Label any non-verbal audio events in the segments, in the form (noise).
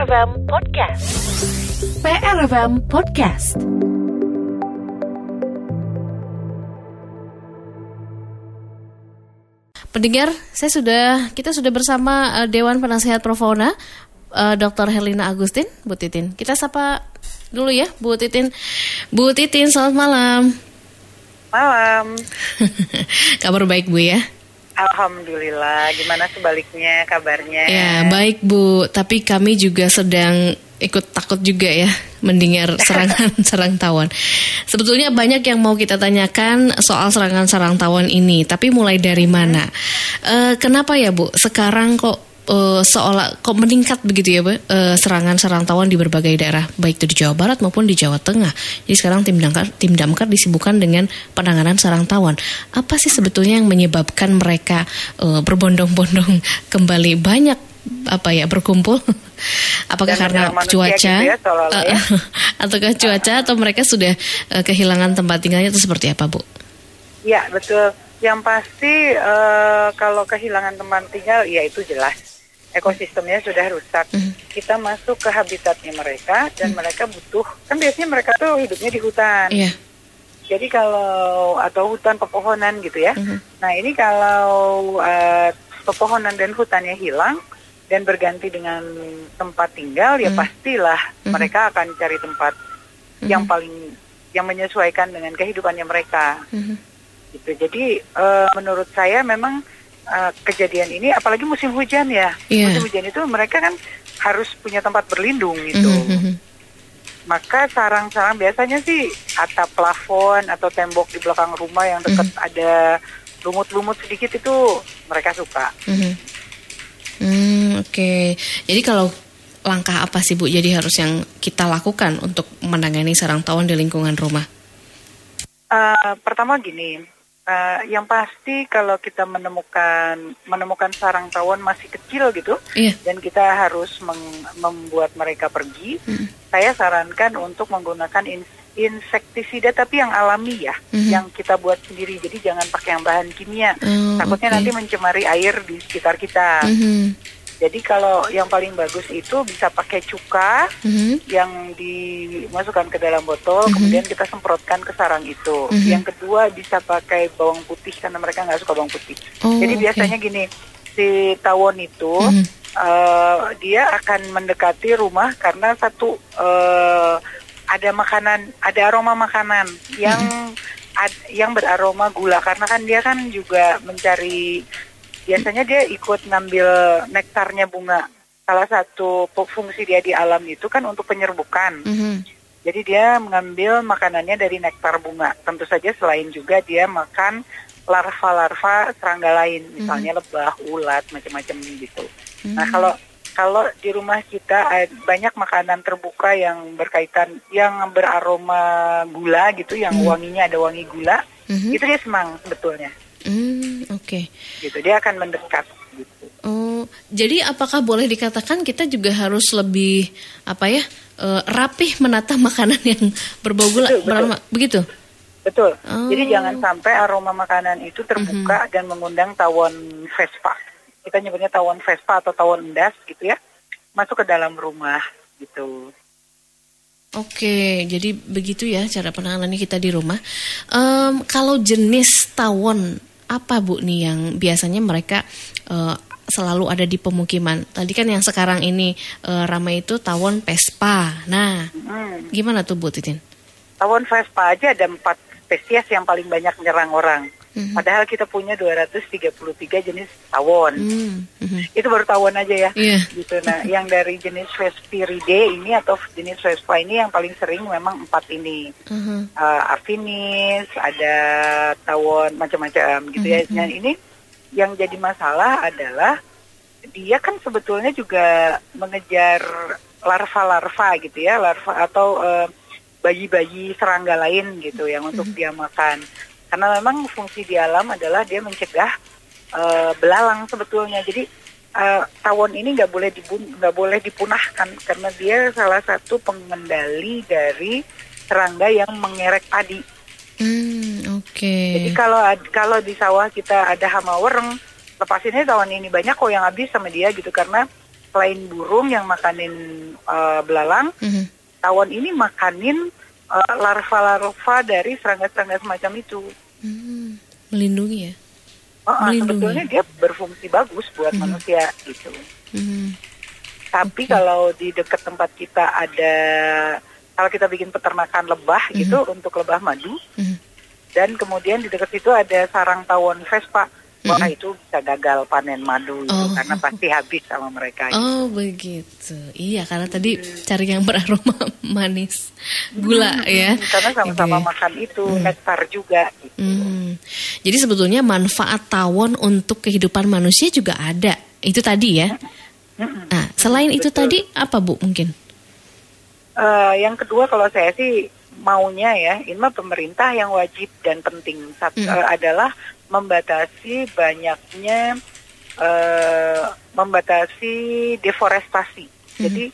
PRFM Podcast. PRFM Podcast. Pendengar, saya sudah kita sudah bersama uh, Dewan Penasehat Profona uh, Dr. Helena Agustin, Bu Titin. Kita sapa dulu ya, Bu Titin. Bu Titin, selamat malam. Malam. (laughs) Kabar baik Bu ya? Alhamdulillah. Gimana sebaliknya kabarnya? Ya baik Bu. Tapi kami juga sedang ikut takut juga ya mendengar (laughs) serangan serang tawon. Sebetulnya banyak yang mau kita tanyakan soal serangan sarang tawon ini. Tapi mulai dari mana? Uh, kenapa ya Bu? Sekarang kok uh, seolah kok meningkat begitu ya, Bu, uh, serangan sarang tawon di berbagai daerah, baik itu di Jawa Barat maupun di Jawa Tengah. Jadi sekarang tim damkar tim damkar disibukkan dengan penanganan sarang tawon. Apa sih sebetulnya yang menyebabkan mereka uh, berbondong-bondong (laughs) kembali banyak apa ya berkumpul? (laughs) Apakah Dan karena cuaca gitu ya, ya. (laughs) ataukah cuaca atau mereka sudah uh, kehilangan tempat tinggalnya atau seperti apa, Bu? Ya, betul. Yang pasti uh, kalau kehilangan tempat tinggal ya itu jelas ekosistemnya sudah rusak. Mm. Kita masuk ke habitatnya mereka dan mm. mereka butuh kan biasanya mereka tuh hidupnya di hutan. Yeah. Jadi kalau atau hutan pepohonan gitu ya. Mm. Nah ini kalau uh, pepohonan dan hutannya hilang dan berganti dengan tempat tinggal mm. ya pastilah mm. mereka akan cari tempat mm. yang paling yang menyesuaikan dengan kehidupannya mereka. Mm. Gitu. Jadi uh, menurut saya memang uh, kejadian ini apalagi musim hujan ya yeah. musim hujan itu mereka kan harus punya tempat berlindung gitu mm -hmm. maka sarang-sarang biasanya sih atap plafon atau tembok di belakang rumah yang dekat mm -hmm. ada lumut-lumut sedikit itu mereka suka mm -hmm. mm, oke okay. jadi kalau langkah apa sih Bu jadi harus yang kita lakukan untuk menangani sarang tawon di lingkungan rumah? Uh, pertama gini, Uh, yang pasti kalau kita menemukan menemukan sarang tawon masih kecil gitu yeah. dan kita harus membuat mereka pergi, mm. saya sarankan untuk menggunakan in insektisida tapi yang alami ya, mm -hmm. yang kita buat sendiri. Jadi jangan pakai yang bahan kimia, oh, takutnya okay. nanti mencemari air di sekitar kita. Mm -hmm. Jadi kalau yang paling bagus itu bisa pakai cuka mm-hmm. yang dimasukkan ke dalam botol, mm-hmm. kemudian kita semprotkan ke sarang itu. Mm-hmm. Yang kedua bisa pakai bawang putih karena mereka nggak suka bawang putih. Oh, Jadi okay. biasanya gini, si tawon itu mm-hmm. uh, dia akan mendekati rumah karena satu uh, ada makanan, ada aroma makanan yang mm-hmm. ad, yang beraroma gula karena kan dia kan juga mencari biasanya dia ikut ngambil nektarnya bunga. Salah satu fungsi dia di alam itu kan untuk penyerbukan. Mm -hmm. Jadi dia mengambil makanannya dari nektar bunga. Tentu saja selain juga dia makan larva-larva serangga lain, misalnya mm -hmm. lebah, ulat, macam-macam gitu. Mm -hmm. Nah kalau kalau di rumah kita banyak makanan terbuka yang berkaitan, yang beraroma gula gitu, yang mm -hmm. wanginya ada wangi gula, mm -hmm. itu dia semang sebetulnya. Oke. Okay. Gitu, dia akan mendekat. Gitu. Oh, jadi apakah boleh dikatakan kita juga harus lebih apa ya uh, rapih menata (laughs) makanan yang berbau gula, betul, betul. begitu? Betul. Oh. Jadi jangan sampai aroma makanan itu terbuka mm -hmm. dan mengundang tawon Vespa. Kita nyebutnya tawon Vespa atau tawon endas gitu ya, masuk ke dalam rumah gitu. Oke, jadi begitu ya cara penanganannya kita di rumah. Um, kalau jenis tawon apa Bu nih yang biasanya mereka uh, selalu ada di pemukiman? Tadi kan yang sekarang ini uh, ramai itu tawon Vespa. Nah, hmm. gimana tuh Bu Titin? Tawon Vespa aja ada empat spesies yang paling banyak menyerang orang. Mm-hmm. Padahal kita punya 233 jenis tawon. Mm-hmm. Itu baru tawon aja ya. Yeah. Gitu. Nah, yang dari jenis Vespiridae ini atau jenis Vespa ini yang paling sering memang empat ini. Mm-hmm. Uh, Afinis, ada tawon macam-macam gitu mm-hmm. ya. Nah, ini yang jadi masalah adalah dia kan sebetulnya juga mengejar larva-larva gitu ya, larva atau uh, bayi-bayi serangga lain gitu yang untuk mm-hmm. dia makan karena memang fungsi di alam adalah dia mencegah uh, belalang sebetulnya jadi uh, tawon ini nggak boleh nggak boleh dipunahkan karena dia salah satu pengendali dari serangga yang mengerek padi. Hmm, oke. Okay. Jadi kalau kalau di sawah kita ada hama wereng, lepasinnya tawon ini banyak kok yang habis sama dia gitu karena selain burung yang makanin uh, belalang, mm-hmm. tawon ini makanin uh, larva-larva dari serangga-serangga semacam itu. Mm, melindungi ya? Oh, melindungi. sebetulnya dia berfungsi bagus buat mm-hmm. manusia gitu. Mm-hmm. Tapi okay. kalau di dekat tempat kita ada, kalau kita bikin peternakan lebah mm-hmm. gitu untuk lebah madu, mm-hmm. dan kemudian di dekat situ ada sarang tawon Vespa Wah mm -hmm. itu bisa gagal panen madu itu oh. karena pasti habis sama mereka. Oh begitu, iya karena tadi hmm. cari yang beraroma (laughs) manis, gula hmm. ya. Karena sama-sama okay. makan itu hmm. nektar juga. Gitu. Hmm. Jadi sebetulnya manfaat tawon untuk kehidupan manusia juga ada. Itu tadi ya. Hmm. Nah selain hmm, itu tadi apa bu mungkin? Uh, yang kedua kalau saya sih maunya ya, ini mah pemerintah yang wajib dan penting Satu, hmm. uh, adalah membatasi banyaknya uh, membatasi deforestasi. Hmm. Jadi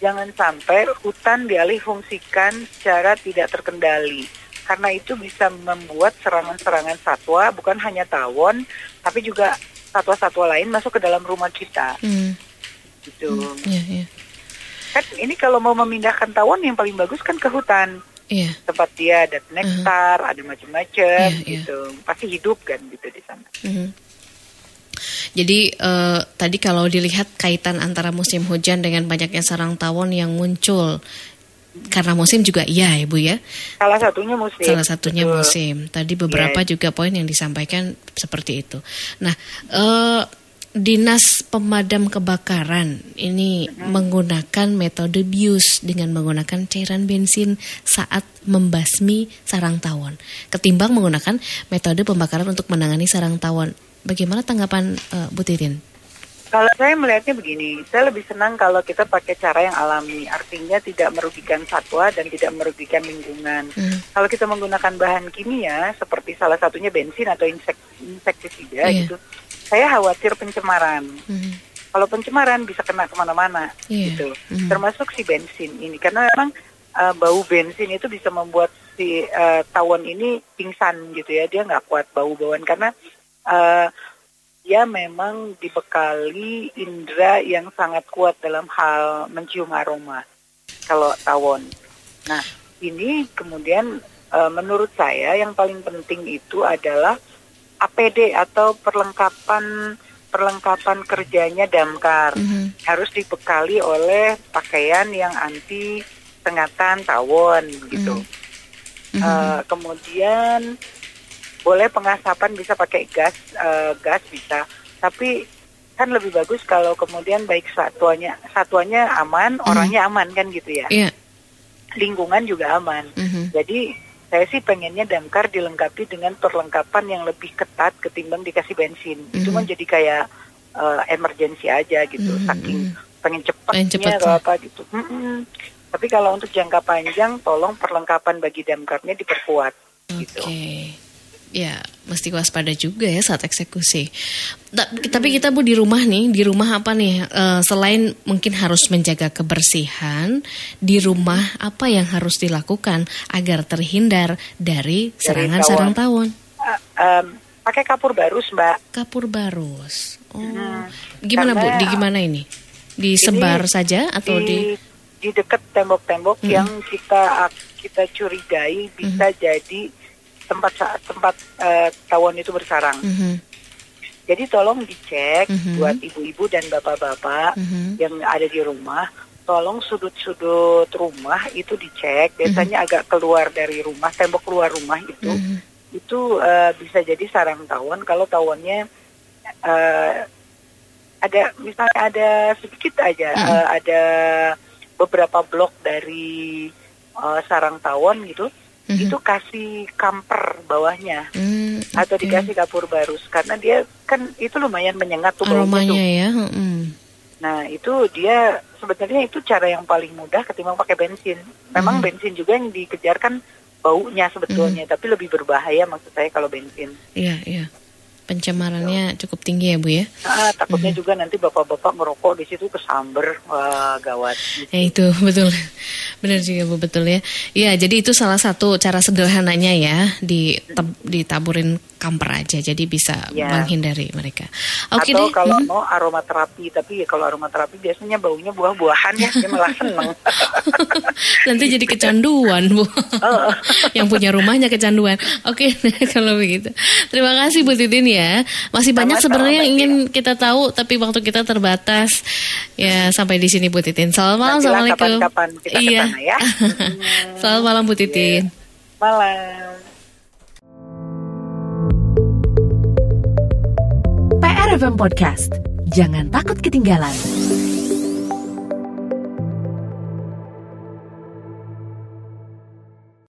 jangan sampai hutan dialih fungsikan secara tidak terkendali. Karena itu bisa membuat serangan-serangan satwa bukan hanya tawon, tapi juga satwa-satwa lain masuk ke dalam rumah kita. Hmm. Gitu. Hmm, yeah, yeah. Kan ini kalau mau memindahkan tawon yang paling bagus kan ke hutan yeah. tempat dia ada nektar, uh-huh. ada macam-macam yeah, iya. gitu. Pasti hidup kan gitu di sana. Uh-huh. Jadi uh, tadi kalau dilihat kaitan antara musim hujan dengan banyaknya sarang tawon yang muncul karena musim juga iya ya Bu ya. Salah satunya musim. Salah satunya Betul. musim. Tadi beberapa yes. juga poin yang disampaikan seperti itu. Nah, uh, Dinas Pemadam Kebakaran ini hmm. menggunakan metode bius dengan menggunakan cairan bensin saat membasmi sarang tawon ketimbang menggunakan metode pembakaran untuk menangani sarang tawon. Bagaimana tanggapan uh, Bu Titin? Kalau saya melihatnya begini, saya lebih senang kalau kita pakai cara yang alami, artinya tidak merugikan satwa dan tidak merugikan lingkungan. Hmm. Kalau kita menggunakan bahan kimia seperti salah satunya bensin atau insek insektisida yeah. gitu, saya khawatir pencemaran. Mm-hmm. Kalau pencemaran bisa kena ke mana-mana yeah. gitu, mm-hmm. termasuk si bensin ini karena memang uh, bau bensin itu bisa membuat si uh, tawon ini pingsan gitu ya, dia nggak kuat bau-bauan karena uh, dia memang dibekali indera yang sangat kuat dalam hal mencium aroma kalau tawon. Nah ini kemudian uh, menurut saya yang paling penting itu adalah APD atau perlengkapan perlengkapan kerjanya damkar mm -hmm. harus dibekali oleh pakaian yang anti sengatan tawon gitu. Mm -hmm. uh, kemudian boleh pengasapan bisa pakai gas uh, gas bisa, tapi kan lebih bagus kalau kemudian baik satuannya satuannya aman, mm -hmm. orangnya aman kan gitu ya. Yeah. Lingkungan juga aman. Mm -hmm. Jadi saya sih pengennya damkar dilengkapi dengan perlengkapan yang lebih ketat ketimbang dikasih bensin. Mm -hmm. Itu kan jadi kayak uh, emergency aja gitu, mm -hmm. saking pengen cepatnya atau apa gitu. Mm -hmm. Tapi kalau untuk jangka panjang, tolong perlengkapan bagi damkarnya diperkuat. Okay. Gitu ya mesti waspada juga ya saat eksekusi. Tapi kita bu di rumah nih, di rumah apa nih? Uh, selain mungkin harus menjaga kebersihan, di rumah apa yang harus dilakukan agar terhindar dari serangan dari sarang tawon? Uh, um, pakai kapur barus, mbak. Kapur barus. Oh, hmm, gimana bu? Di gimana ini? Disebar ini saja atau di? di di dekat tembok-tembok hmm. yang kita kita curigai bisa hmm. jadi tempat tempat uh, tawon itu bersarang. Mm -hmm. Jadi tolong dicek mm -hmm. buat ibu-ibu dan bapak-bapak mm -hmm. yang ada di rumah, tolong sudut-sudut rumah itu dicek. Mhm. Biasanya mm -hmm. agak keluar dari rumah, tembok keluar rumah itu, mm -hmm. itu uh, bisa jadi sarang tawon. Kalau tawonnya uh, ada, misalnya ada sedikit aja, mm -hmm. uh, ada beberapa blok dari uh, sarang tawon gitu hmm itu kasih kamper bawahnya mm, okay. atau dikasih kapur barus karena dia kan itu lumayan menyengat tuh aromanya tuh. ya. Mm. Nah itu dia sebenarnya itu cara yang paling mudah ketimbang pakai bensin. Memang mm. bensin juga yang dikejar kan baunya sebetulnya, mm. tapi lebih berbahaya maksud saya kalau bensin. Iya yeah, iya. Yeah. Pencemarannya cukup tinggi ya Bu ya. Ah, takutnya hmm. juga nanti bapak-bapak merokok di situ kesamber, wah gawat. Gitu. Ya itu (laughs) betul, benar juga Bu betul ya. Iya jadi itu salah satu cara sederhananya ya di ditaburin kamper aja, jadi bisa ya. menghindari mereka. Oke Atau deh. kalau hmm. mau aromaterapi, tapi ya kalau aromaterapi biasanya baunya buah-buahan ya, dia malah seneng. (laughs) nanti jadi kecanduan Bu. (laughs) Yang punya rumahnya kecanduan. Oke kalau begitu. Terima kasih Bu Titin ya ya. Masih banyak sebenarnya yang ingin kita tahu tapi waktu kita terbatas. Ya sampai di sini Bu Titin. Selamat malam, assalamualaikum. Kapan-kapan kita iya. ya. (laughs) Selamat malam Bu Titin. Yeah. Malam. PRFM Podcast. Jangan takut ketinggalan.